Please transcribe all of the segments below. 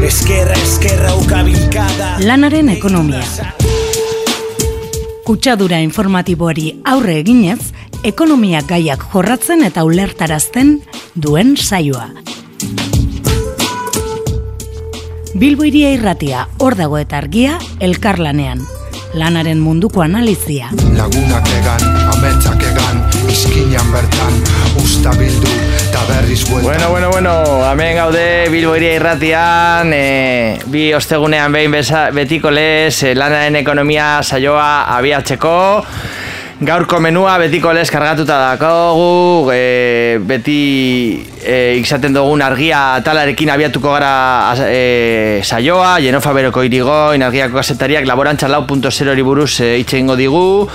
Eskerra, eskerra, ukabilkada Lanaren ekonomia. Kutsadura informatiboari aurre eginez, ekonomia gaiak jorratzen eta ulertarazten duen saioa. Bilbo iria irratia, hor dago eta argia, elkarlanean. Lanaren munduko analizia. Lagunak egan, ametsak egan, izkinan bertan, usta bildu, berriz. Bueno, bueno, bueno, hemen gaude Bilbo iria irratian, e, bi ostegunean behin beza, betiko lez, e, lanaren ekonomia saioa abiatzeko, Gaurko menua betiko lez kargatuta dakogu, e, beti e, izaten dugun argia talarekin abiatuko gara e, saioa, Jenofa Beroko irigoin, argiako gazetariak laborantza lau.0 buruz e, itxeingo digu,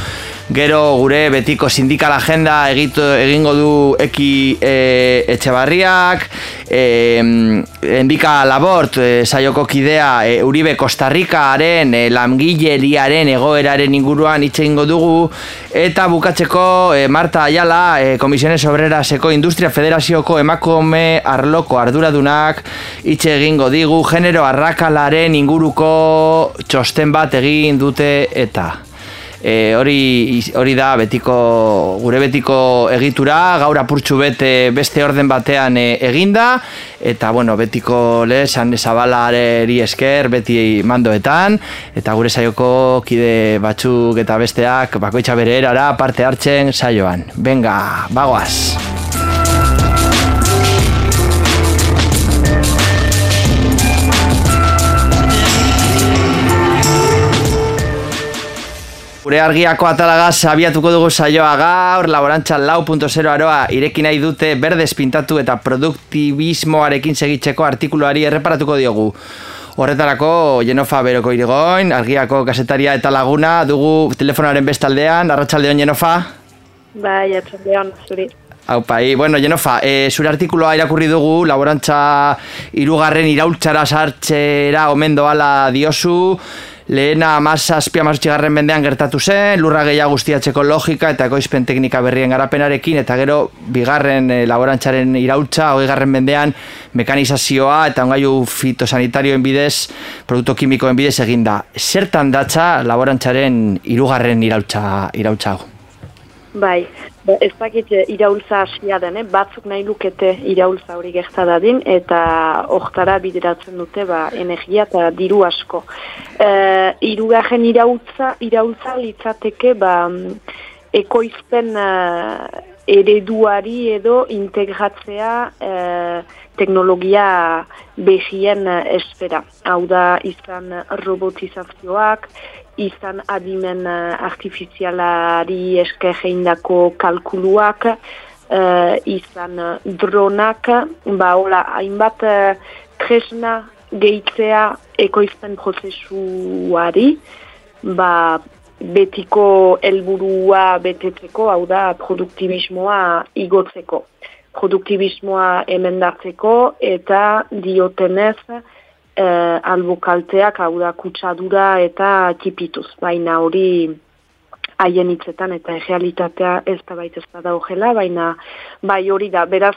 Gero gure betiko sindikal agenda egito, egingo du eki e, etxebarriak, e, endika labort e, saioko kidea e, Uribe Kostarrikaaren e, lamgileriaren egoeraren inguruan hitz egingo dugu, eta bukatzeko e, Marta Ayala, e, Komisiones Obreraseko Industria Federazioko emakome arloko arduradunak hitz egingo digu, genero arrakalaren inguruko txosten bat egin dute eta e, hori, hori da betiko gure betiko egitura gaur apurtxu bete beste orden batean e, eginda eta bueno, betiko lesan zabalareri esker beti mandoetan eta gure saioko kide batzuk eta besteak bakoitza bere erara parte hartzen saioan. Venga, bagoaz! Gure argiako atalagaz abiatuko dugu saioa gaur, laborantza lau.0 aroa ireki nahi dute berdez pintatu eta produktibismoarekin segitzeko artikuluari erreparatuko diogu. Horretarako, Jenofa Beroko irigoin, argiako kasetaria eta laguna, dugu telefonaren bestaldean, arratsaldeon Jenofa? Bai, arratsaldeon, zuri. pai, bueno, Jenofa, e, zure artikuloa irakurri dugu, laborantza irugarren iraultzara sartzera omen doala diozu, Lehena amasa azpia mazutxigarren mendean gertatu zen, lurra gehiago guztiatzeko logika eta ekoizpen teknika berrien garapenarekin, eta gero bigarren e, laborantzaren irautza, hogei garren mendean mekanizazioa eta ongaiu fitosanitarioen bidez, produktu kimikoen bidez eginda. Zertan datza laborantzaren irugarren irautza, irautza Bai, ez dakit eh, iraultza hasia den, eh? batzuk nahi lukete iraultza hori gerta dadin, eta hortara bideratzen dute ba, energia eta diru asko. E, irugarren iraultza, iraultza litzateke ba, ekoizpen uh, ereduari edo integratzea teknologia behien espera. Hau da izan robotizazioak, izan adimen eh, artifizialari esker eindako kalkuluak, uh, izan dronak, ba hola, hainbat uh, tresna gehitzea ekoizten prozesuari, ba betiko helburua betetzeko, hau da produktibismoa igotzeko. Produktibismoa emendatzeko eta diotenez, eh, albokalteak hau da kutsadura eta tipituz. Baina hori haien hitzetan eta realitatea ez da baita ez da daugela, baina bai hori da, beraz,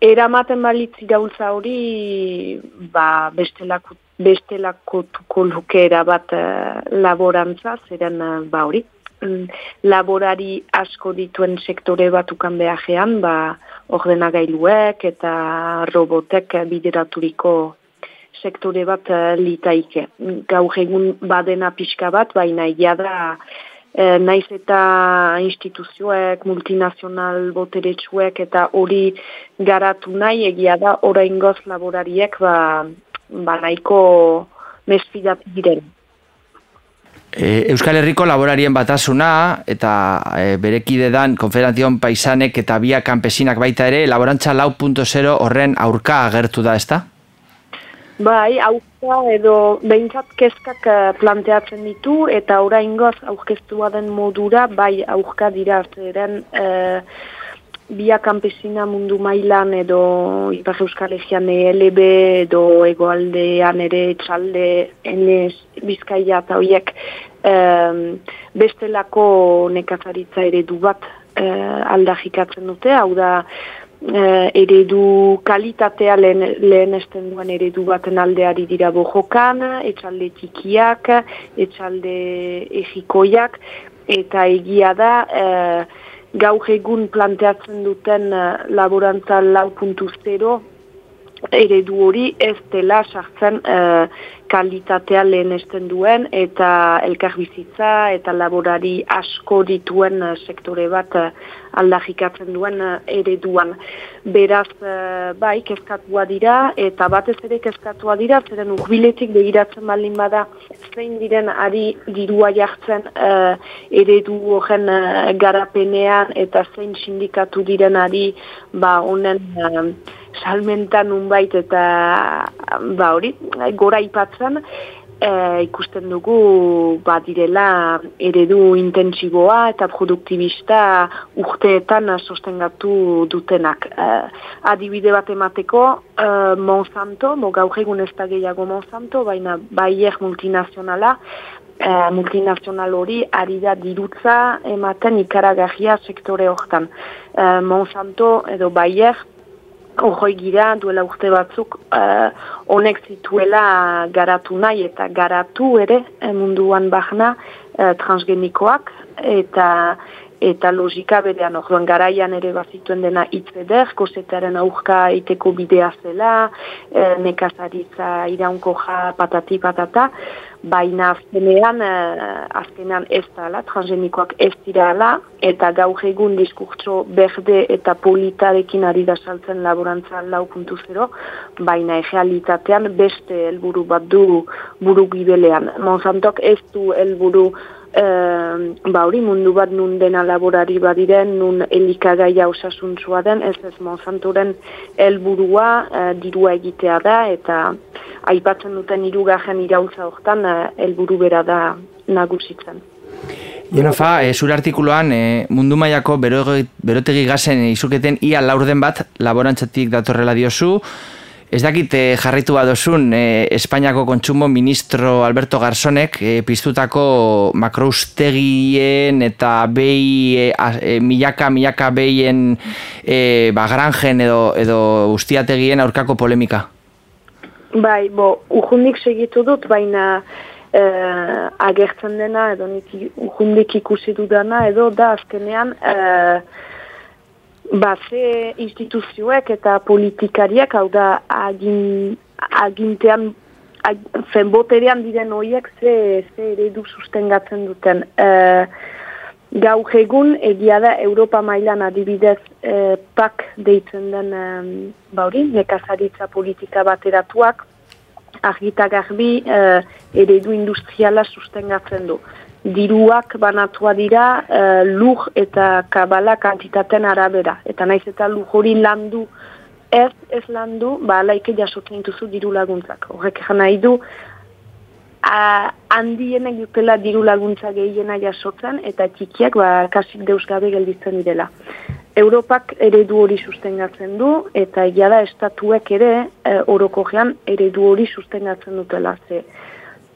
eramaten balitzi gaultza hori ba, bestelako, bestelako tuko bat uh, laborantza, zeren uh, ba hori. Mm, laborari asko dituen sektore bat ukan behajean, ba, ordenagailuek eta robotek bideraturiko sektore bat uh, litaike. Gaur egun badena pixka bat, baina da uh, naiz eta instituzioek, multinazional boteretsuek eta hori garatu nahi egia da orain goz laborariek ba, ba nahiko mespidat diren. E, Euskal Herriko laborarien batasuna eta e, berekide dan konfederazion paisanek eta biak kanpesinak baita ere laborantza lau.0 horren aurka agertu da, ezta? Bai, aurka edo behintzat kezkak eh, planteatzen ditu eta orain goz aurkeztua den modura, bai aurka dira. Arteren e, eh, bia kampesina mundu mailan edo Ipar Euskal Egean ELB edo egoaldean ere txalde enez bizkaia eta horiek e, bestelako nekazaritza ere du bat e, aldajikatzen dute, hau da eh, eredu kalitatea lehen, lehen esten duen eredu baten aldeari dira bojokan, etxalde tikiak, etxalde egikoiak, eta egia da, eh, gaur egun planteatzen duten eh, laborantza lau eredu hori ez dela sartzen uh, kalitatea lehenesten duen eta elkarbizitza eta laborari asko dituen uh, sektore bat uh, aldajikatzen duen uh, ereduan. Beraz, uh, bai, kezkatua dira eta batez ere kezkatua dira, zeren urbiletik begiratzen baldin bada zein diren ari dirua jartzen uh, eredu horren uh, garapenean eta zein sindikatu diren ari ba, honen salmentan unbait eta ba hori, gora ipatzen, e, ikusten dugu ba direla eredu intentsiboa eta produktibista urteetan sostengatu dutenak. E, adibide bat emateko, e, Monsanto, mo gaur egun ez da gehiago Monsanto, baina baier multinazionala, e, multinazional hori ari da dirutza ematen ikaragarria sektore hortan. E, Monsanto edo baier, Hojoi gira duela urte batzuk uh, honek zituela garatu nahi eta garatu ere eh, munduan bahna uh, transgenikoak. Eta eta logika berean orduan garaian ere bazituen dena itzeder, kosetaren aurka iteko bidea zela, e, nekazaritza iraunko ja patati patata, baina azkenean, e, azkenean ez da transgenikoak ez dira ala, eta gaur egun diskurtso berde eta politarekin ari da saltzen laborantza lau baina egealitatean beste helburu bat du buru gibelean. Monsantok ez du helburu e, ba hori mundu bat nun dena laborari badiren, nun elikagaia osasuntzua den, ez ez Monsantoren helburua e, dirua egitea da, eta aipatzen duten irugajen iraultza hortan e, helburu bera da nagusitzen. Jenofa, e, zure artikuloan e, mundu mailako berotegi gazen izuketen ia laurden bat laborantzatik datorrela diozu, Ez dakit eh, jarritu badozun eh, Espainiako kontsumo ministro Alberto Garzonek eh, piztutako makroustegien eta behi eh, milaka milaka behien eh, ba, edo, edo ustiategien aurkako polemika. Bai, bo, ujundik segitu dut, baina eh, agertzen dena edo nik ujundik ikusi dudana edo da azkenean eh, Ba, ze instituzioek eta politikariak, hau da, agin, agintean, ag, zenboterean diren horiek ze, ze eredu sustengatzen duten. E, gau egun, egia da, Europa mailan adibidez e, pak deitzen den, e, bauri, nekazaritza politika bateratuak, argita garbi e, eredu industriala sustengatzen du diruak banatua dira uh, lur eta kabala kantitaten arabera. Eta naiz eta lur hori landu, ez ez landu, ba alaike jasotzen duzu diru laguntzak. Horrek nahi du, handienek dutela diru laguntza gehiena jasotzen, eta txikiak ba, kasik deusgabe gelditzen direla. Europak eredu hori sustengatzen du, eta egia da estatuek ere, uh, orokogean, eredu hori sustengatzen dutela. Ze,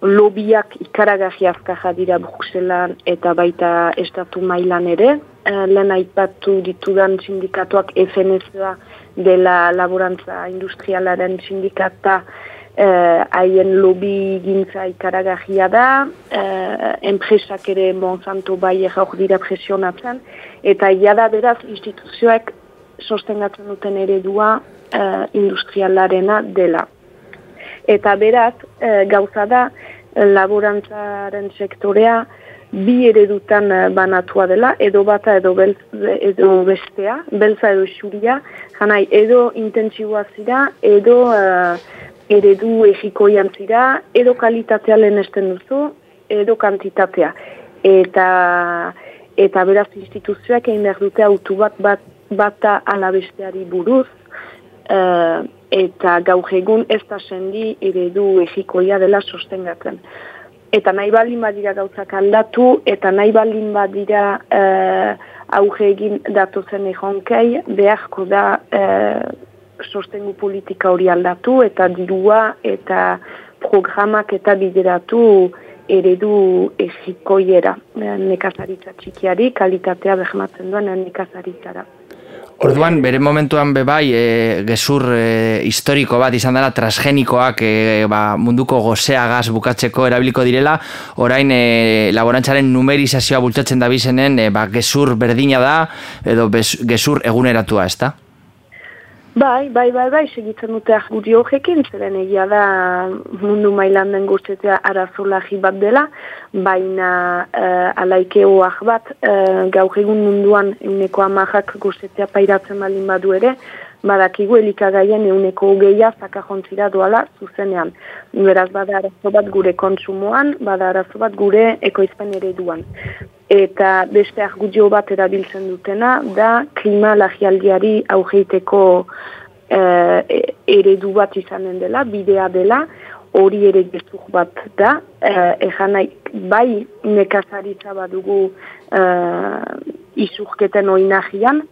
lobiak ikaragarri azkaja dira Bruxelan eta baita estatu mailan ere. E, lehen aipatu ditudan sindikatuak FNSA dela laborantza industrialaren sindikata eh, haien lobi gintza ikaragarria da, eh, enpresak ere Monsanto bai errauk dira presionatzen, eta ia da beraz instituzioek sostengatzen duten eredua eh, industrialarena dela. Eta beraz, e, gauza da, laborantzaren sektorea bi eredutan eh, banatua dela, edo bata edo, belz, edo bestea, belza edo xuria, janai edo intentsiboa zira, edo uh, eredu egikoian zira, edo kalitatea lehenesten duzu, edo kantitatea. Eta, eta beraz instituzioak egin behar dute autu bat, bat bata alabesteari buruz, uh, eta gaur egun ez da sendi eredu egikoia dela sostengatzen. Eta nahi baldin badira gauzak aldatu, eta nahi baldin badira uh, auge egin datuzen egonkei, beharko da uh, sostengu politika hori aldatu, eta dirua, eta programak eta bideratu eredu egikoiera. Nekazaritza txikiari, kalitatea behmatzen duen nekazaritzara. Orduan, bere momentuan be bai, e, gezur e, historiko bat izan dela transgenikoak e, ba, munduko gozeagaz bukatzeko erabiliko direla, orain e, laborantzaren numerizazioa bultzatzen da bizenen, e, ba, gezur berdina da, edo bez, gezur eguneratua, ez da? Bai, bai, bai, bai, segitzen dute argudio horrekin, zeren egia da mundu mailan den guztetzea arazolagi bat dela, baina uh, alaikeoak bat uh, gaur egun munduan euneko amajak guztetzea pairatzen balin badu ere, badakigu elikagaien euneko geia zakajontzira doala zuzenean. Beraz, bada arazo bat gure kontsumoan, bada arazo bat gure ekoizpen ereduan. Eta beste argudio bat erabiltzen dutena da klima lagialdiari augeiteko uh, eredu bat izanen dela, bidea dela, hori ere gezur bat da, uh, bai nekazaritza badugu uh, izurketen oinahian,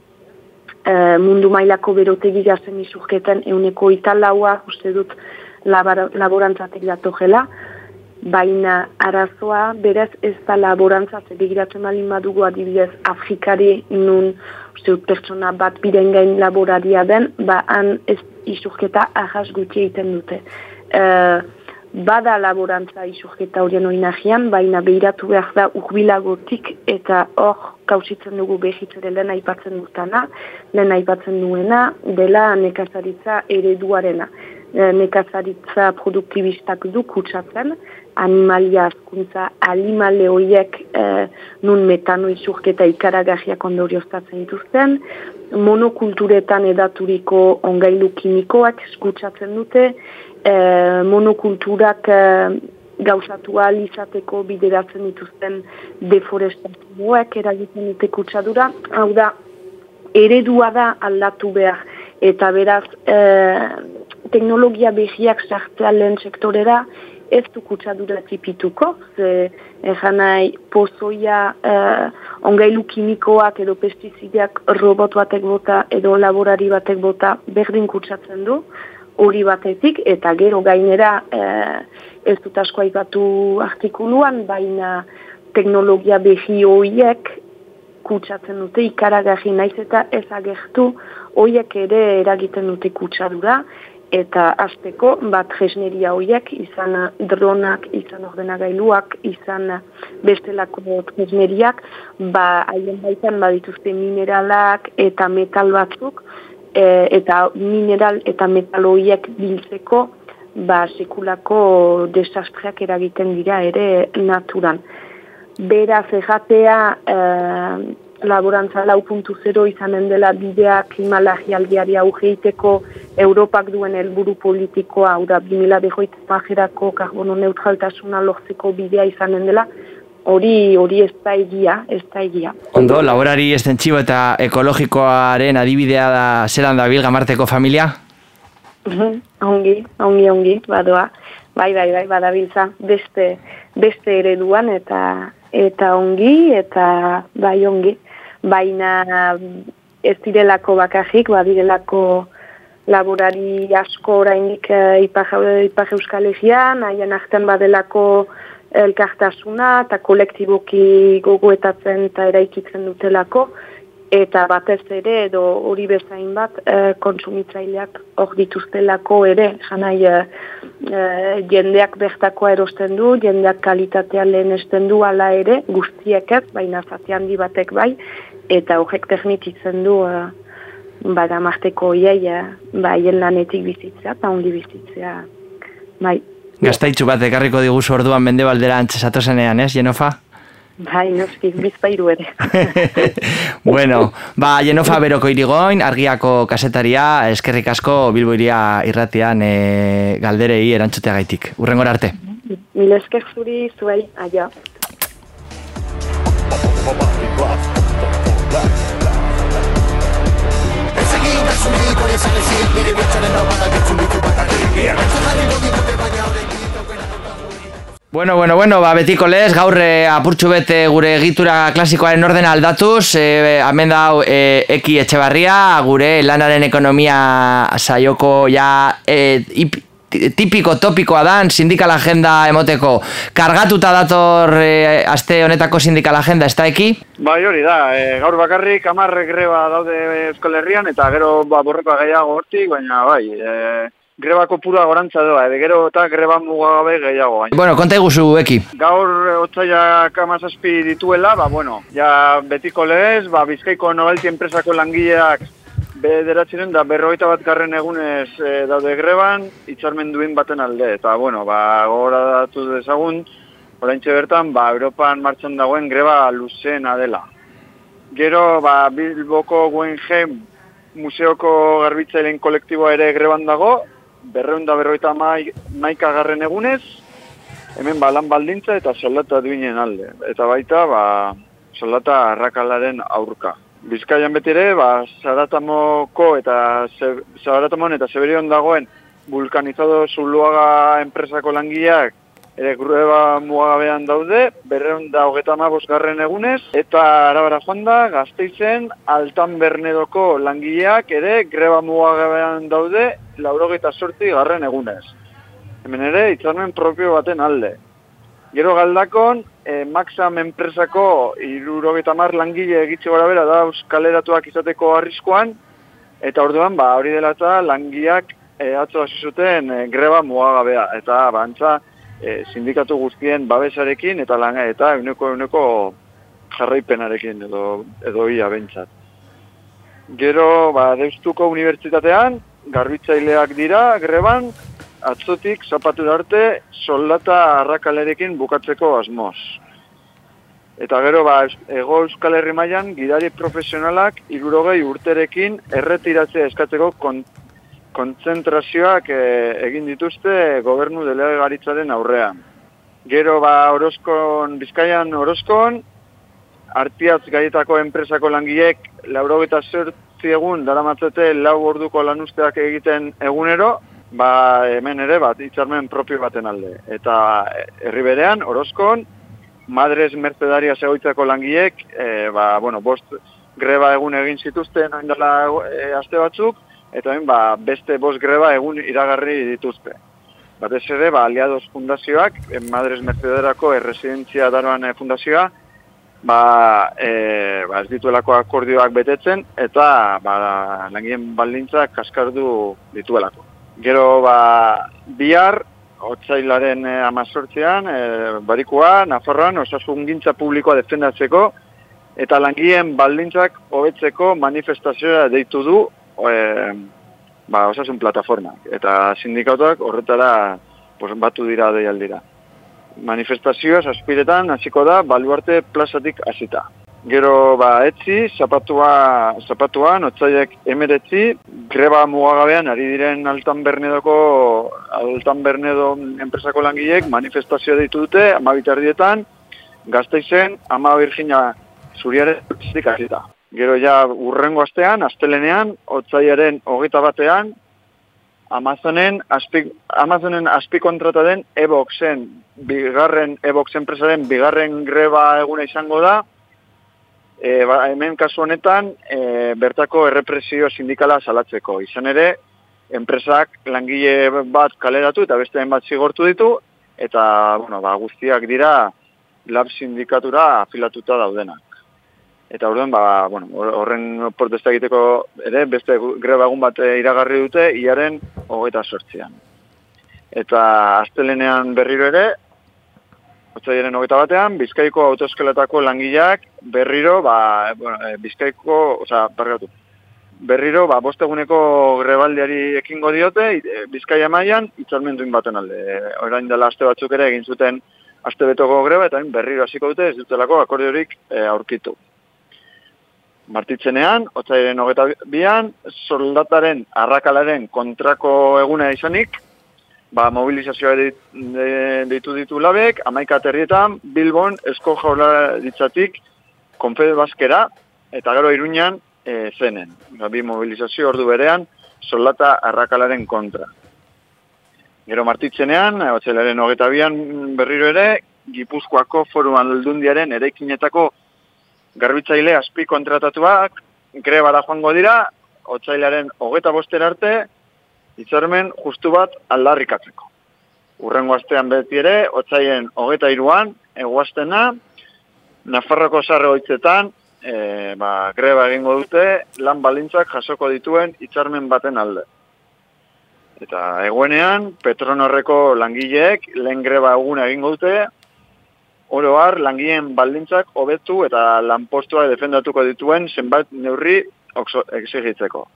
uh, mundu mailako berotegi gazen izurketen euneko italaua, uste dut laborantzatek datojela, baina arazoa berez ez da laborantza begiratzen malin badugu adibidez Afrikari nun uste pertsona bat biren gain laboraria den, ba han ez isurketa ahas gutxi egiten dute. E, bada laborantza isurketa horien oinagian, baina behiratu behar da urbilagotik eta hor kausitzen dugu behitzere lehen aipatzen dutana, lehen aipatzen duena, dela nekazaritza ereduarena. E, nekazaritza produktibistak du kutsatzen, animalia azkuntza, animale horiek eh, nun metano izurketa ikaragarriak ondorioztatzen dituzten, monokulturetan edaturiko ongailu kimikoak eskutsatzen dute, eh, monokulturak eh, gauzatu izateko bideratzen dituzten deforestazioak eragiten dute kutsadura, hau da, eredua da aldatu behar, eta beraz, eh, teknologia behiak sartzea lehen sektorera, ez du kutsadura tipituko, ze nahi pozoia eh, ongailu kimikoak edo pestizideak robot batek bota edo laborari batek bota berdin kutsatzen du, hori batetik, eta gero gainera eh, ez dut asko aipatu artikuluan, baina teknologia behi horiek kutsatzen dute ikaragarri naiz eta ez agertu horiek ere eragiten dute kutsadura, eta azteko bat jesneria horiek, izan dronak, izan ordenagailuak, izan bestelako jesneriak, ba haien baitan badituzte mineralak eta metal batzuk, e, eta mineral eta metal horiek biltzeko, ba sekulako desastreak eragiten dira ere naturan. Beraz, egatea, e, laborantza lau izanen dela bidea klimalagialdiari augeiteko Europak duen helburu politikoa, hau da, 2000 behoit karbono neutraltasuna lortzeko bidea izanen dela, hori hori ez da egia, ez da egia. Ondo, laborari estentxibo eta ekologikoaren adibidea da zelan da bilga marteko familia? ongi, ongi, ongi, badoa. Bai, bai, bai, badabiltza beste, beste ereduan eta eta ongi, eta bai ongi baina ez direlako bakajik, badirelako laborari asko orainik uh, ipar euskal egian, haien artean badelako elkartasuna eta kolektiboki gogoetatzen eta eraikitzen dutelako, eta batez ere edo hori bezain bat uh, konsumitzaileak hor dituztelako ere, janai uh, jendeak bertakoa erosten du, jendeak kalitatea lehen esten du ala ere, guztiek ez, baina zati handi batek bai, eta horrek teknikitzen du uh, bada marteko iei uh, ba, lanetik bizitzea, eta ongi bizitzea bai. Gaztaitzu bat ekarriko diguzu orduan mende baldera antzesato zenean, ez, Jenofa? Bai, noski, bizpairu ere. bueno, ba, Jenofa beroko irigoin, argiako kasetaria, eskerrik asko bilboiria irratian e, galderei erantzutea gaitik. Urrengor arte. Mil esker zuri, zuei, aia. Bueno, bueno, bueno, ba, betiko lez, gaur e, apurtxu bete gure egitura klasikoaren orden aldatuz, e, hemen da e, eki etxe barria, gure lanaren ekonomia saioko ja e, ip, tipiko topikoa dan sindikal agenda emoteko. Kargatuta dator e, aste honetako sindikal agenda, ez da eki? Bai hori da, e, gaur bakarrik amarre greba daude Euskal Herrian eta gero ba, borroka gehiago hortik, baina bai, e, grebako pura gorantza doa, edo gero eta greba mugagabe gehiago. Baina. Bueno, konta iguzu eki. Gaur e, otzaiak amazazpi dituela, ba, bueno, ja betiko legez, ba, Bizkaiko Novelty enpresako langileak bederatzenen da berrogeita bat garren egunez e, daude greban, itxarmen duen baten alde. Eta, bueno, ba, gora datu dezagun, oraintxe bertan, ba, Europan martxan dagoen greba luzeena dela. Gero, ba, Bilboko Guggenheim museoko garbitzaileen kolektiboa ere greban dago, berreun da berrogeita mai, maika garren egunez, hemen ba, lan baldintza eta soldata duinen alde. Eta baita, ba, soldata arrakalaren aurka. Bizkaian beti ere, ba, Zaratamoko eta Zaratamon eta Zeberion dagoen vulkanizado zuluaga enpresako langileak ere greba mugagabean daude, berreun da hogeta garren egunez, eta arabara joan da, gazteizen, altan bernedoko langileak ere greba mugagabean daude, laurogeita sorti garren egunez. Hemen ere, hitzarmen propio baten alde. Gero galdakon, e, Maxam enpresako irurogeita mar langile egitxe gora bera da euskaleratuak izateko arriskoan, eta orduan, ba, hori dela eta langileak e, atzo hasi zuten e, greba mugagabea, eta bantza e, sindikatu guztien babesarekin eta langa eta euneko euneko jarraipenarekin edo, edo ia bentsat. Gero, ba, Deustuko Unibertsitatean, garbitzaileak dira, greban, atzotik zapatu arte soldata arrakalerekin bukatzeko asmoz. Eta gero, ba, ego Euskal Herri mailan gidari profesionalak irurogei urterekin erretiratzea eskatzeko kon, kontzentrazioak eh, egin dituzte gobernu delegaritzaren aurrean. Gero, ba, Orozkon, Bizkaian Orozkon, artiatz gaietako enpresako langileek laurogeta egun daramatzete lau orduko lanusteak egiten egunero, ba, hemen ere bat hitzarmen propio baten alde. Eta eh, herri berean, Orozkon, Madres Mercedaria egoitzako langileek, e, ba, bueno, bost greba egun egin zituzten dela e, aste batzuk, eta hemen ba, beste bost greba egun iragarri dituzte. Batez ere, ba, Aliados Fundazioak, Madres Mercedarako erresidentzia daroan fundazioa, ba, e, ba, ez dituelako akordioak betetzen, eta ba, langileen baldintzak kaskardu dituelako. Gero, ba, bihar, otzailaren e, amazortzean, e, barikua, Nafarroan, osasun gintza publikoa defendatzeko, eta langileen baldintzak hobetzeko manifestazioa deitu du e, ba, osasun plataformak. Eta sindikatuak horretara pues, batu dira deialdira. Manifestazioa zazpiretan hasiko da baluarte plazatik hasita. Gero ba etzi, zapatua, zapatuan, otzaiek emeretzi, greba mugagabean ari diren altan bernedoko, altan bernedo enpresako langileek manifestazioa deitu dute, amabitardietan, gazteizen, ama Virginia zuriaren plazatik hasita. Gero ja urrengo astean, astelenean, otzaiaren hogeita batean, Amazonen azpi, Amazonen azpikontrata den Evoxen, bigarren Evox enpresaren bigarren greba eguna izango da. E, ba, hemen kasu honetan e, bertako errepresio sindikala salatzeko. Izan ere, enpresak langile bat kaleratu eta beste bat zigortu ditu eta bueno, ba, guztiak dira lab sindikatura afilatuta daudenak. Eta orduan, ba, bueno, hor- horren protesta egiteko ere, beste greba egun bat iragarri dute, iaren hogeita sortzean. Eta astelenean berriro ere, otzailaren hogeita batean, Bizkaiko autoeskoletako langileak berriro, ba, bueno, eh, Bizkaiko, osea, barkatu, berriro, ba, bosteguneko grebaldiari ekingo diote, eh, Bizkaia mailan hitzarmenduin baten alde. Eh, Orain dela aste batzuk ere egin zuten aste betoko greba, eta berriro hasiko dute ez dutelako akordiorik eh, aurkitu. Martitzenean, otzairen hogeta bian, soldataren arrakalaren kontrako eguna izanik, ba, mobilizazioa deit- de- deitu ditu labek, amaika aterrietan, Bilbon, esko jaurlaritzatik, konfede bazkera, eta gero iruñan e, zenen. Ba, bi mobilizazio ordu berean, soldata arrakalaren kontra. Gero martitzenean, eh, otzailaren hogeta bian berriro ere, Gipuzkoako foru aldundiaren eraikinetako garbitzaile azpi kontratatuak grebara joango dira, otzailaren hogeta boster arte, hitzarmen justu bat aldarrikatzeko. Urrengo astean beti ere, otzaien hogeta iruan, eguaztena, Nafarroko sarre hoitzetan, e, ba, greba egingo dute, lan balintzak jasoko dituen hitzarmen baten alde. Eta eguenean, Petronorreko langileek lehen greba eguna egingo dute, oro har, langileen baldintzak hobetu eta lanpostua defendatuko dituen zenbat neurri exigitzeko.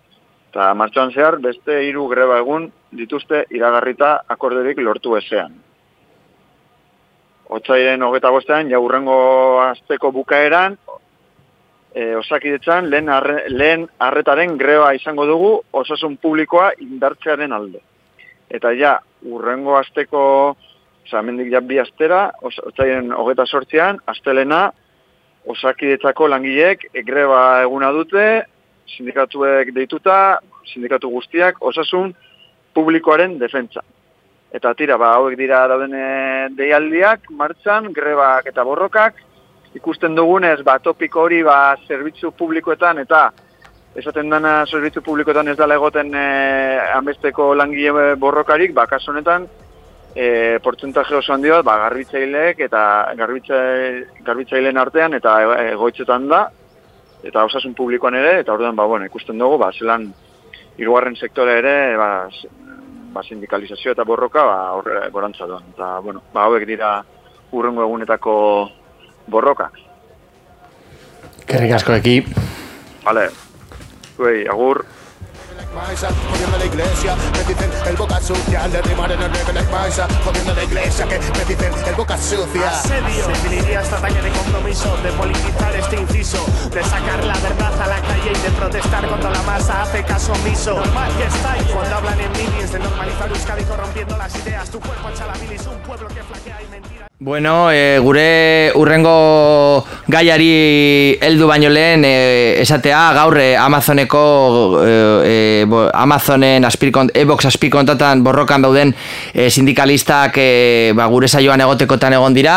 Eta martxoan zehar, beste hiru greba egun dituzte iragarrita akorderik lortu ezean. Otzairen hogeta bostean, jaurrengo azteko bukaeran, e, osakidetzan lehen, arre, lehen arretaren greba izango dugu osasun publikoa indartzearen alde. Eta ja, urrengo azteko, oza, mendik ja bi astera, otzairen hogeta sortzean, astelena, osakidetzako langileek greba eguna dute, sindikatuek deituta, sindikatu guztiak, osasun publikoaren defentsa. Eta tira, ba, hauek dira dauden eh, deialdiak, martxan, grebak eta borrokak, ikusten dugunez, ba, topiko hori, ba, zerbitzu publikoetan, eta esaten dana zerbitzu publikoetan ez dala egoten e, amesteko langile borrokarik, ba, kasu honetan, e, portzentaje oso handi bat, ba, garbitzaileek eta garbitzaileen artean, eta egoitzetan da, eta osasun publikoan ere, eta orduan, ba, bueno, ikusten dugu, ba, zelan, irugarren sektore ere, ba, ba, sindikalizazio eta borroka, ba, horre, gorantza duan. Eta, bueno, ba, hauek dira urrengo egunetako borroka. Kerrik asko eki. Vale, zuei, agur. Maisa, la iglesia, me dicen el boca sucia, al derribar en el reggae like Maisa, jodiendo la iglesia, que me dicen el boca sucia. Asedio, definiría esta talla de compromiso, de politizar este inciso, de sacar la verdad a la calle y de protestar contra la masa, hace caso omiso. Normal que estáis cuando hablan en meetings de normalizar Euskadi corrompiendo las ideas, tu cuerpo echa la bilis, un pueblo que flaquea y mentira. Bueno, e, gure urrengo gaiari heldu baino lehen e, esatea gaur e, Amazoneko e, bo, Amazonen aspirkont, Ebox aspirkontatan borrokan dauden e, sindikalistak e, ba, gure saioan egotekotan egon dira.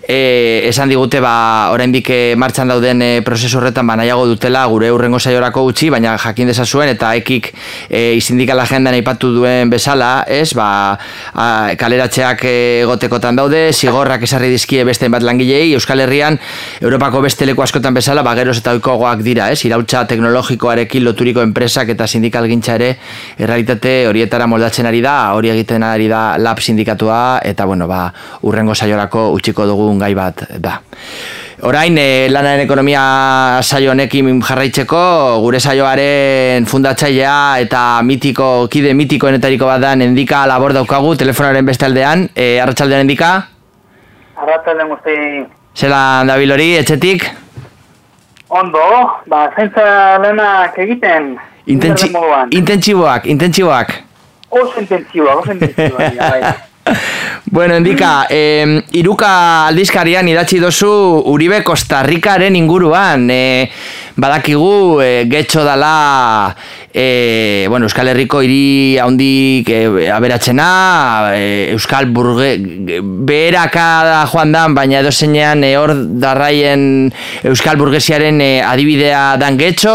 E, esan digute ba, oraindik martxan dauden e, prozesu horretan ba, nahiago dutela gure urrengo saiorako utzi baina jakin dezazuen eta ekik e, sindikal agendan aipatu duen bezala ez, ba, a, kaleratxeak egotekotan daude, zigor horrak esarri dizkie beste bat langilei, Euskal Herrian, Europako beste leku askotan bezala, bageroz eta oikoagoak dira, ez? Irautza teknologikoarekin loturiko enpresak eta sindikal gintza ere, errealitate horietara moldatzen ari da, hori egiten ari da lab sindikatua, eta bueno, ba, urrengo saiorako utxiko dugun gai bat da. Orain, e, lanaren ekonomia saio honekin jarraitzeko, gure saioaren fundatzailea eta mitiko, kide mitiko enetariko bat da, endika labor daukagu, telefonaren beste aldean, e, arratsaldean endika? Arratzalden guzti... Zela dabil hori, etxetik? Ondo, ba, zaintza lehenak egiten... Intentsi, intentsiboak, intentsiboak. Oso intentsiboak, oso intentsiboak, bai. Bueno, endika, eh, iruka aldizkarian idatzi dozu Uribe Kostarrikaren inguruan. Eh, badakigu, eh, getxo dala e, bueno, Euskal Herriko hiri handik e, aberatzena, e, Euskal Burge, beheraka joan dan, baina edo zeinean e, hor darraien Euskal Burgesiaren e, adibidea dan getxo,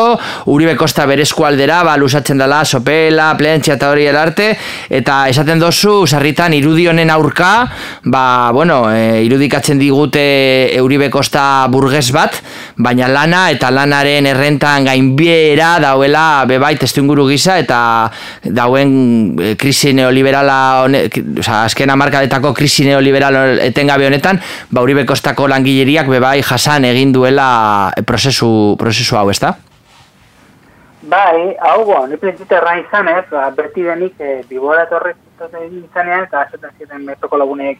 Uribe Kosta berezko aldera, ba, lusatzen dela, sopela, plentsia eta hori elarte, eta esaten dozu, sarritan irudionen aurka, ba, bueno, e, irudikatzen digute Uribe Kosta burges bat, baina lana eta lanaren errentan gainbiera dauela bebait testu gisa eta dauen e, krisi neoliberala oza, azken amarkadetako krisi neoliberal etengabe honetan ba Uribe Kostako langileriak bebai jasan egin duela prozesu, prozesu hau, ezta? Bai, hau bo, ni prinsipio erran izan ez, ba, beti denik e, bibora torre izanean eta azetan ziren metoko lagunek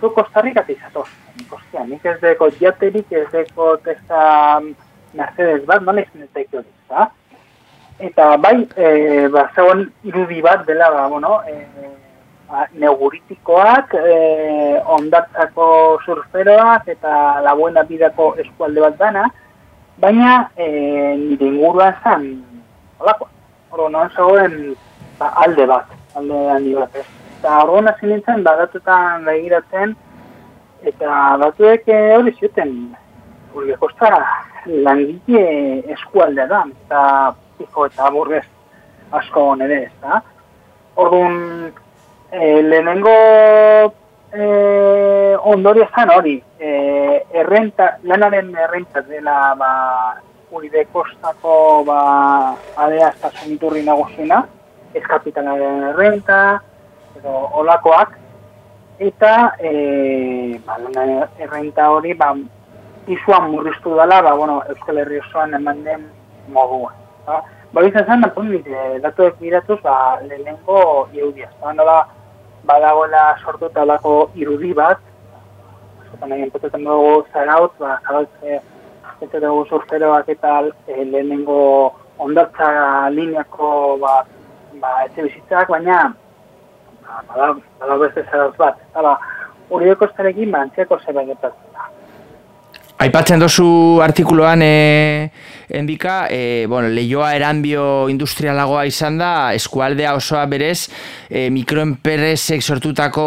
zu Kostarrik izatoz. Ostia, nik ez deko jaterik, ez deko testa Mercedes bat, non ez netek hori, ezta? Eta bai, e, ba, zegoen irudi bat dela, ba, bueno, e, ba, neuritikoak, e, ondartzako surferoak eta la buena bidako eskualde bat dana, baina e, nire inguruan zan, holako, hori non zegoen ba, alde bat, alde handi bat, ez. Eta hori hasi nintzen, badatutan begiratzen, eta batuek hori zuten, hori kosta langile eskualdea da, eta piko eta burrez asko ere ez da. Orduan, e, lehenengo e, ondorio zan hori, e, errenta, lanaren errenta dela ba, uride kostako ba, adeaztasun iturri nagusiena, ez kapitalaren errenta, edo olakoak, eta e, ba, errenta hori ba, izuan murriztu dela, ba, bueno, Euskal Herri osoan eman den moduan. Ba, ba izan zen, apundit, e, datuek biratuz, ba, lehenengo irudia. Ba, nola, badagoela sortu talako irudi bat, Zotan egin potetan dugu zaraut, ba, zaraut, e, eta dugu surferoak eta e, lehenengo ondartza lineako ba, ba, etxe bizitzak, baina ba, bada beste zaraut bat. Ba, urioko estarekin, ba, antziako zebe gertatzen da. Aipatzen dozu artikuloan e, endika, e, bueno, lehioa eranbio industrialagoa izan da, eskualdea osoa berez, e, mikroenperesek sortutako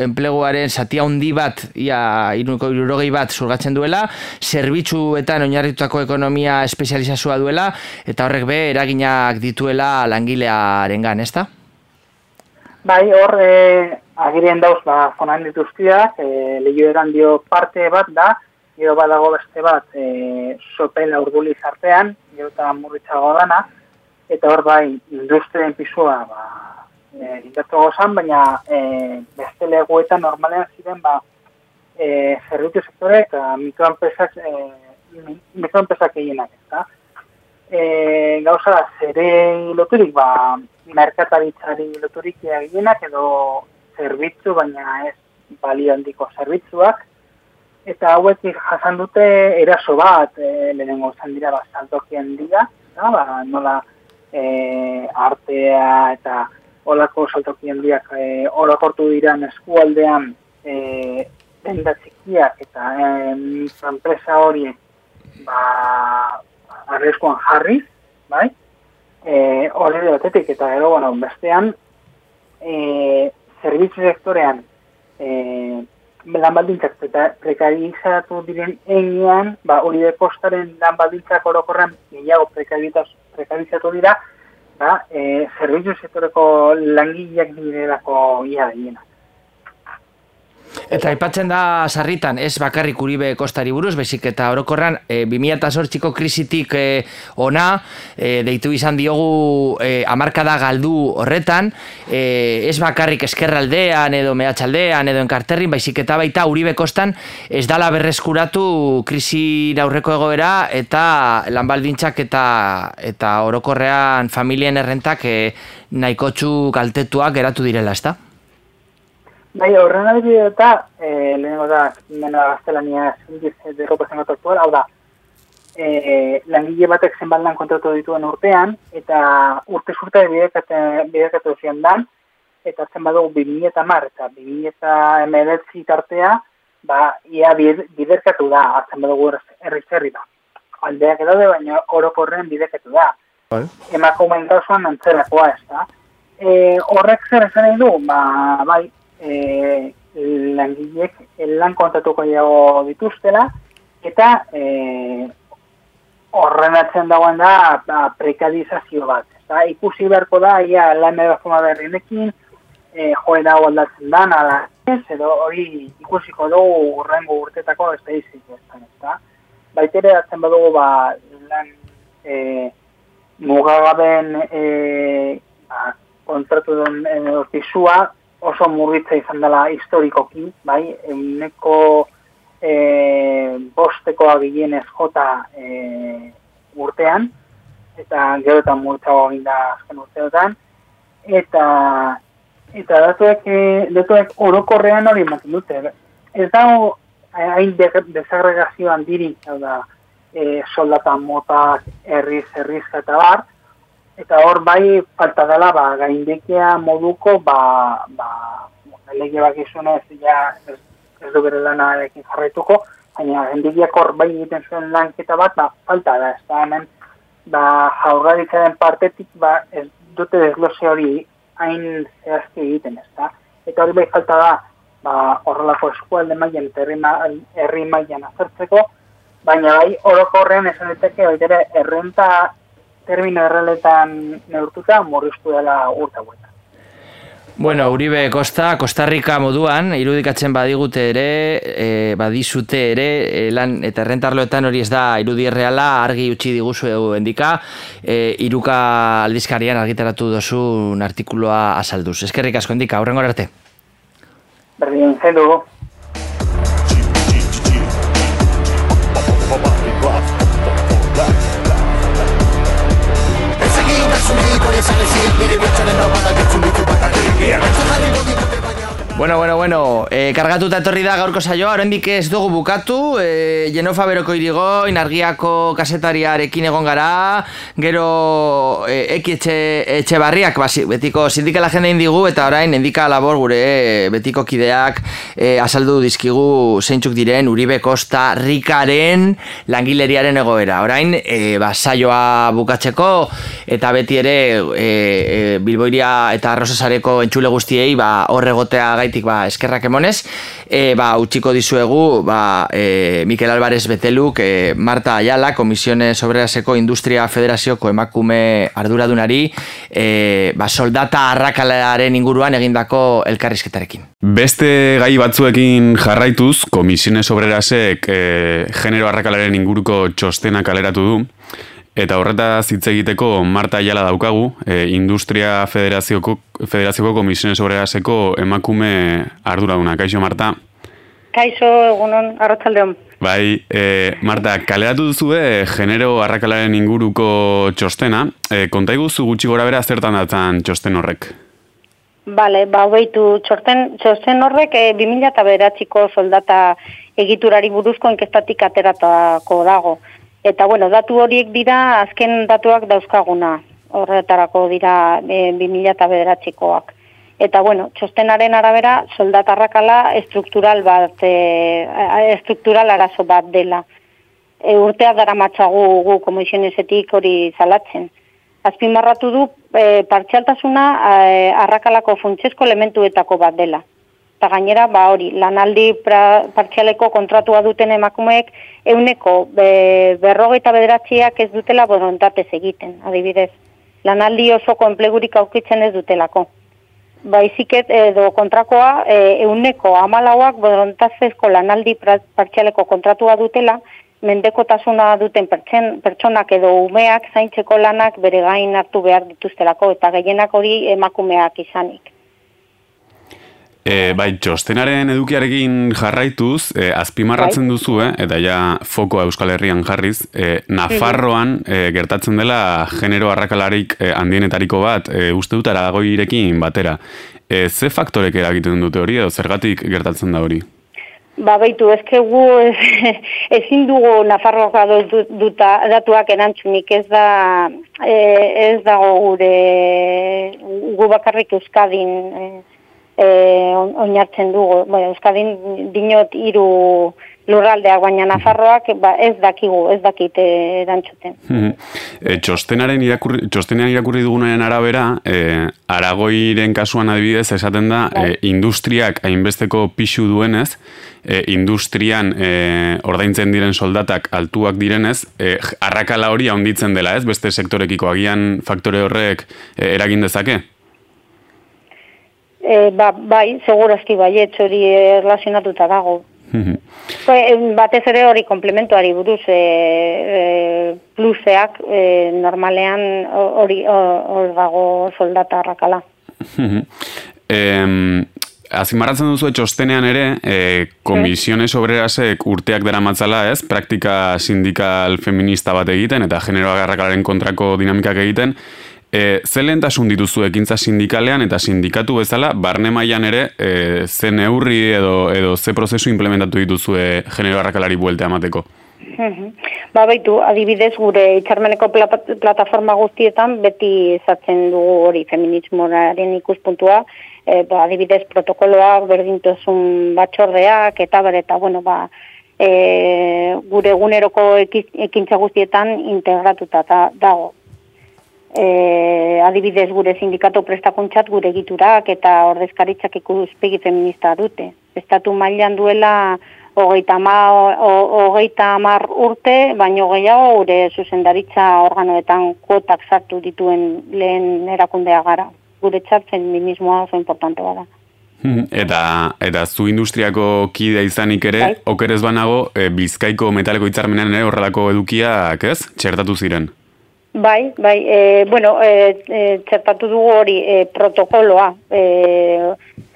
enpleguaren zatia handi bat, ia iruko irurogei bat zurgatzen duela, zerbitzuetan oinarritutako ekonomia espezializazua duela, eta horrek be, eraginak dituela langilearen gan, ezta? Bai, hor, e, agirien dauz, ba, fonan dituztiak, e, lehio eranbio parte bat da, gero badago beste bat e, sopela urduli zartean, gero eta murritzago dana, eta hor bai industrien pisua ba, e, indartu gozan, baina e, beste leguetan normalean ziren ba, e, zerbitu sektore eta mikroenpresak e, mikroenpresak egienak, eta e, gauza zere loturik, ba, merkataritzari loturik egienak edo zerbitzu, baina ez balio handiko zerbitzuak, eta hauek jasan dute eraso bat, e, lehenengo zan dira, ba, saltokien dira, da, ba, nola e, artea eta olako saltokien dira, e, orokortu dira eskualdean e, denda txikiak eta enpresa hori ba, arreskoan jarriz, bai? E, hori batetik eta gero, bueno, bestean, e, zerbitzu sektorean, e, lan baldintzak prekarizatu diren enean, ba, hori de postaren lan baldintzak orokorren gehiago prekarizatu dira, ba, e, zerbitzu sektoreko langileak direlako ia diena. Eta aipatzen da sarritan, ez bakarrik uribe kostari buruz, bezik eta orokorran e, 2008ko krisitik e, ona, e, deitu izan diogu e, amarkada galdu horretan, e, ez bakarrik eskerraldean edo mehatxaldean edo enkarterrin, baizik eta baita uribe kostan ez dala berreskuratu krisi aurreko egoera eta lanbaldintzak eta eta orokorrean familien errentak e, nahikotxu kaltetuak geratu direla, ezta? Bai, horren ari eta, e, lehenengo da, mena gaztelania zindiz de ropa zengat aktual, hau da, e, langile batek zenbaldan kontratu dituen urtean, eta urte zurta bidekatu zian dan, eta zen badugu 2000 eta mar, eta 2000 eta emeletzi tartea, ba, ia biderkatu da, hartzen badugu erri zerri da. Aldeak edo de, baina orokorren bidekatu da. Bai. Emako kasuan antzerakoa ez da. E, horrek zer esan nahi du, ba, bai, e, langilek lan kontatuko jago dituztela, eta e, horren atzen dagoen da ba, prekadizazio bat. Eta ikusi beharko da, ia lan forma berrinekin, e, joera aldatzen da, nala ez, edo hori ikusiko dugu urrengo urtetako ez da izik ez da. Baitere atzen badugu ba, lan e, mugagaben e, ba, kontratu den e, oso murritza izan dela historikoki, bai, euneko e, bosteko agienez jota e, urtean, eta gero eta murritzago da azken urteotan, eta eta datuek, e, datuek orokorrean hori ematen dute. Ez dago hain desagregazioan diri, da, e, soldata motak, herriz, herriz eta bar, eta hor bai falta dela ba gaindekea moduko ba ba lege bakizuna ez ja ez, ez du bere lanarekin jarraituko baina gaindekiak hor bai egiten zuen lanketa bat ba falta da ez da hemen ba jaurlaritzaren partetik ba ez dute desglose hori hain zehazki egiten ez da? Eta hori bai falta da ba horrelako eskualde mailan eta herri mailan azertzeko baina bai orokorrean esan daiteke baitere errenta termino erreletan neurtuta morriztu dela urta bueta. Bueno, Uribe Costa, Kostarrika moduan, irudikatzen badigute ere, e, badizute ere, e, lan eta errentarloetan hori ez da irudi erreala, argi utzi diguzu endika, e, iruka aldizkarian argitaratu dozun artikuloa azalduz. Eskerrik asko endika, aurren arte. Berdin, Yeah. Bueno, bueno, bueno, e, kargatuta etorri da gaurko saioa, oraindik ez dugu bukatu, e, Jenofa Beroko irigo, inargiako kasetariarekin egon gara, gero e, eki etxe, etxe barriak, basi, betiko sindikala jende indigu, eta orain endika labor gure e, betiko kideak e, azaldu dizkigu zeintzuk diren Uribe Costa Rikaren langileriaren egoera. Orain, e, ba, saioa bukatzeko, eta beti ere e, e, Bilboiria eta Arrosasareko entxule guztiei ba, horregotea gait horregatik ba, eskerrak emonez, e, ba, utxiko dizuegu ba, e, Mikel Álvarez Beteluk, e, Marta Ayala, Komisiones Obreraseko Industria Federazioko emakume arduradunari, e, ba, soldata arrakalaren inguruan egindako elkarrizketarekin. Beste gai batzuekin jarraituz, Komisiones Obrerasek e, genero arrakalaren inguruko txostena kaleratu du, Eta horreta hitz egiteko Marta Ayala daukagu, e, Industria Federazioko, Federazioko Komisiones Obreraseko emakume arduraduna. Kaixo, Marta? Kaixo, egunon, arratzaldeon. Bai, e, Marta, kaleratu duzu e, genero arrakalaren inguruko txostena. E, konta iguzu gutxi gora bera zertan datzan txosten horrek? Bale, ba, behitu, txosten, txosten horrek e, 2000 eta beratziko soldata egiturari buruzko enkestatik ateratako dago. Eta bueno, datu horiek dira azken datuak dauzkaguna. Horretarako dira e, 2009koak. Eta bueno, txostenaren arabera soldatarrakala estruktural bat e, estruktural arazo bat dela. E, urtea dara matzagu gu komisionesetik hori zalatzen. Azpimarratu du e, partxaltasuna e, arrakalako funtsesko elementuetako bat dela eta gainera, ba hori, lanaldi pra, partzialeko kontratua duten emakumeek euneko be, berrogeita bederatziak ez dutela borontatez egiten, adibidez. Lanaldi osoko enplegurik aukitzen ez dutelako. Baiziket edo kontrakoa e, euneko amalauak borontatezko lanaldi partzialeko kontratua dutela, mendekotasuna duten pertsen, pertsonak edo umeak zaintzeko lanak bere gain hartu behar dituztelako eta gehienak hori emakumeak izanik. E, bai, txostenaren edukiarekin jarraituz, e, azpimarratzen bai. duzu, eh, eta ja fokoa Euskal Herrian jarriz, e, Nafarroan e, gertatzen dela genero arrakalarik e, handienetariko bat, e, uste dut aragoirekin batera. E, ze faktorek eragiten dute hori, edo zergatik gertatzen da hori? Ba, baitu, ezke gu ezin dugu Nafarroa duta, datuak erantzunik, ez da e, ez dago gure gu bakarrik Euskadin e, oinartzen dugu. Bueno, Euskadin dinot hiru lurraldeak, baina Nafarroak ba, ez dakigu, ez dakite erantzuten. e, txostenaren irakurri, txostenean irakurri dugunaren arabera, e, Aragoiren kasuan adibidez, esaten da, e, industriak hainbesteko pixu duenez, e, industrian e, ordaintzen diren soldatak altuak direnez, e, arrakala hori haunditzen dela, ez? Beste sektorekiko agian faktore horrek e, eragin dezake? E, ba, bai, segurazki bai, hori erlazionatuta dago. e, batez ere hori komplementuari buruz e, e, pluseak e, normalean hori hor dago soldata arrakala. eh, Azimarratzen duzu txostenean ere, e, komisiones obrerasek urteak dara matzala ez, praktika sindikal feminista bat egiten eta genero agarrakalaren kontrako dinamikak egiten, E, ze lehentasun dituzu ekintza sindikalean eta sindikatu bezala, barne mailan ere, e, ze neurri edo, edo ze prozesu implementatu dituzu e, genero harrakalari bueltea amateko? Ba baitu, adibidez gure itxarmeneko plataforma guztietan beti izatzen dugu hori feminismoaren ikuspuntua, e, ba, adibidez protokoloak, berdintosun batxordeak, eta ber, eta bueno, ba, e, gure eguneroko ekintza guztietan integratuta dago e, adibidez gure sindikato prestakuntzat gure egiturak eta ordezkaritzak ikuspegi feminista dute. Estatu mailan duela hogeita hamar urte, baino gehiago gure zuzendaritza organoetan kuotak sartu dituen lehen erakundea gara. gure txat feminismoa oso importante bada. Mhm. Eta, eta zu industriako kide izanik ere, Bai. okerez banago, e, bizkaiko metaleko hitzarmenean ere horrelako edukiak, ez? Txertatu ziren. Bai, bai, e, bueno, e, e, txertatu dugu hori e, protokoloa e,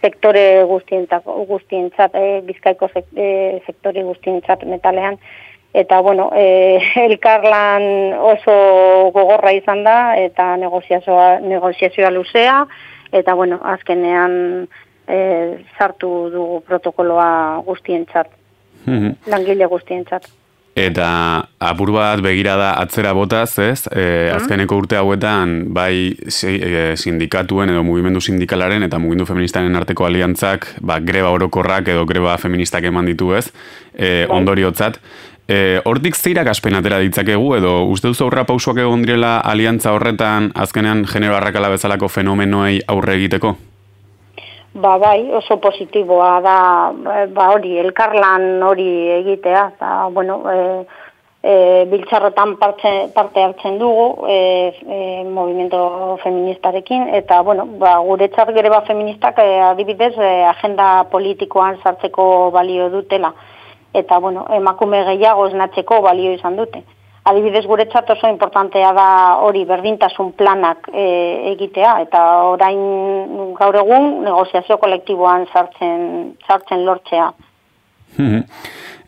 sektore guztientzat, guztientzat e, bizkaiko sek, e, sektore guztientzat metalean, eta bueno, e, elkarlan oso gogorra izan da, eta negoziazioa, negoziazioa luzea, eta bueno, azkenean e, sartu dugu protokoloa guztientzat, Mhm. langile guztientzat. Eta apur bat begirada atzera botaz, ez? E, azkeneko urte hauetan, bai e, sindikatuen edo mugimendu sindikalaren eta mugimendu feministaren arteko aliantzak, ba, greba orokorrak edo greba feministak eman ditu, ez? E, ondoriotzat. E, hortik zeirak aspen atera ditzakegu edo uste duzu aurra pausuak egon direla aliantza horretan azkenean genero arrakala bezalako fenomenoei aurre egiteko? Ba, bai, oso positiboa da, eh, ba, hori, elkarlan hori egitea, eta, bueno, e, e, biltzarrotan parte, parte hartzen dugu, e, e, movimiento feministarekin, eta, bueno, ba, gure greba feministak e, adibidez e, agenda politikoan sartzeko balio dutela, eta, bueno, emakume gehiago esnatzeko balio izan dute. Adibidez guretzat oso importantea da hori berdintasun planak e, egitea eta orain gaur egun negoziazio kolektiboan sartzen sartzen lortzea. Mhm.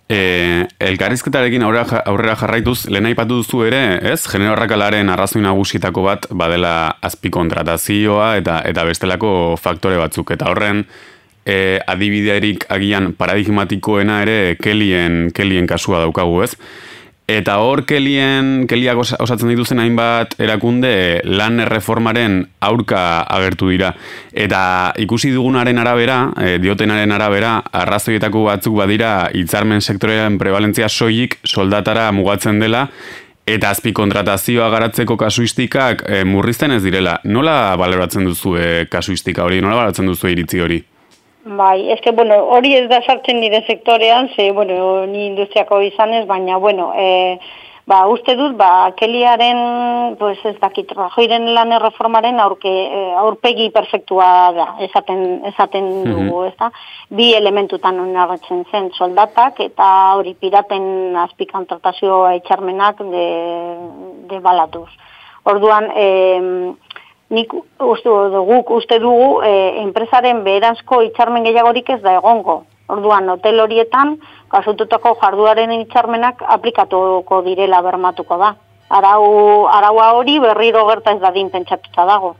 E, elkarrizketarekin aurrera, aurrera jarraituz, lehen aipatu duzu ere, ez? Genero arrakalaren arrazoi nagusietako bat badela azpikontratazioa eta eta bestelako faktore batzuk. Eta horren e, adibiderik agian paradigmatikoena ere kelien, kelien kasua daukagu, ez? Eta hor kelien, keliak osa- osatzen dituzen hainbat erakunde lan erreformaren aurka agertu dira. Eta ikusi dugunaren arabera, e, diotenaren arabera, arrazoietako batzuk badira hitzarmen sektorean prevalentzia soilik soldatara mugatzen dela, eta azpikontratazioa garatzeko kasuistikak e, murrizten ez direla. Nola baloratzen duzu e, kasuistika hori, nola baloratzen duzu iritzi hori? Bai, eske, bueno, hori ez da sartzen nire sektorean, ze, bueno, ni industriako izanez, baina, bueno, e, ba, uste dut, ba, keliaren, pues, ez dakit, rajoiren lan erreformaren aurke, e, aurpegi perfektua da, esaten, esaten dugu, ez da? Bi elementutan oinarratzen zen, soldatak, eta hori piraten azpikontratazio itxarmenak de, de balatuz. Orduan, eh, nik uste guk uste dugu e, enpresaren beherazko hitzarmen gehiagorik ez da egongo. Orduan, hotel horietan, kasututako jarduaren hitzarmenak aplikatuko direla bermatuko da. Arau, araua hori berriro gerta ez dadin pentsatuta dago.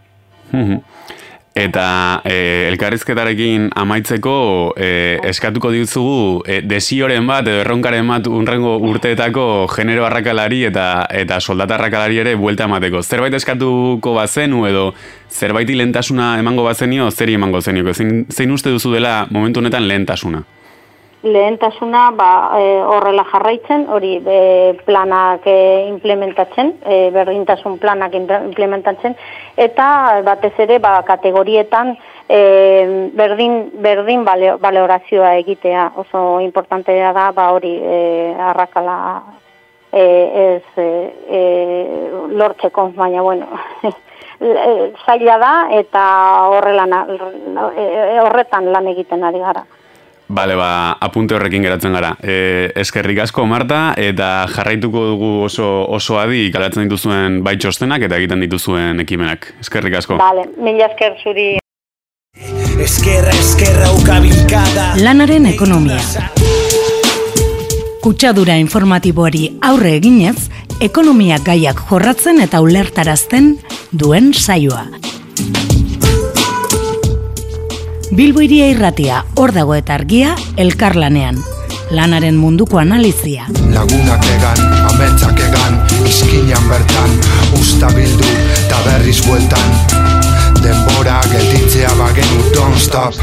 Eta e, elkarrizketarekin amaitzeko e, eskatuko dizugu e, desioren bat edo erronkaren bat unrengo urteetako genero arrakalari eta eta soldata arrakalari ere buelta emateko. Zerbait eskatuko bazenu edo zerbaiti lehentasuna emango bazenio, zeri emango zenio. Zein, zein uste duzu dela momentu honetan lehentasuna? Lehentasuna ba, e, horrela jarraitzen, hori e, planak e, implementatzen, e, berdintasun planak imple- implementatzen, eta batez ere ba, kategorietan e, berdin, berdin bale, balorazioa egitea. Oso importantea da ba, hori e, arrakala e, ez e, e, lortzeko, baina bueno, e, zaila da eta horrela, na- e, horretan lan egiten ari gara. Bale, ba, apunte horrekin geratzen gara. E, eskerrik asko, Marta, eta jarraituko dugu oso, oso adi galatzen dituzuen bai txostenak eta egiten dituzuen ekimenak. Eskerrik asko. Vale, mila esker zuri. Eskerra, eskerra ukabilkada Lanaren ekonomia. Kutsadura informatiboari aurre eginez, ekonomia gaiak jorratzen eta ulertarazten duen saioa. Bilbo iria irratia, hor dago eta argia, elkarlanean. Lanaren munduko analizia. Lagunak egan, ametsak egan, izkinan bertan Usta bildu, eta berriz bueltan Denbora gelditzea bagenu don't stop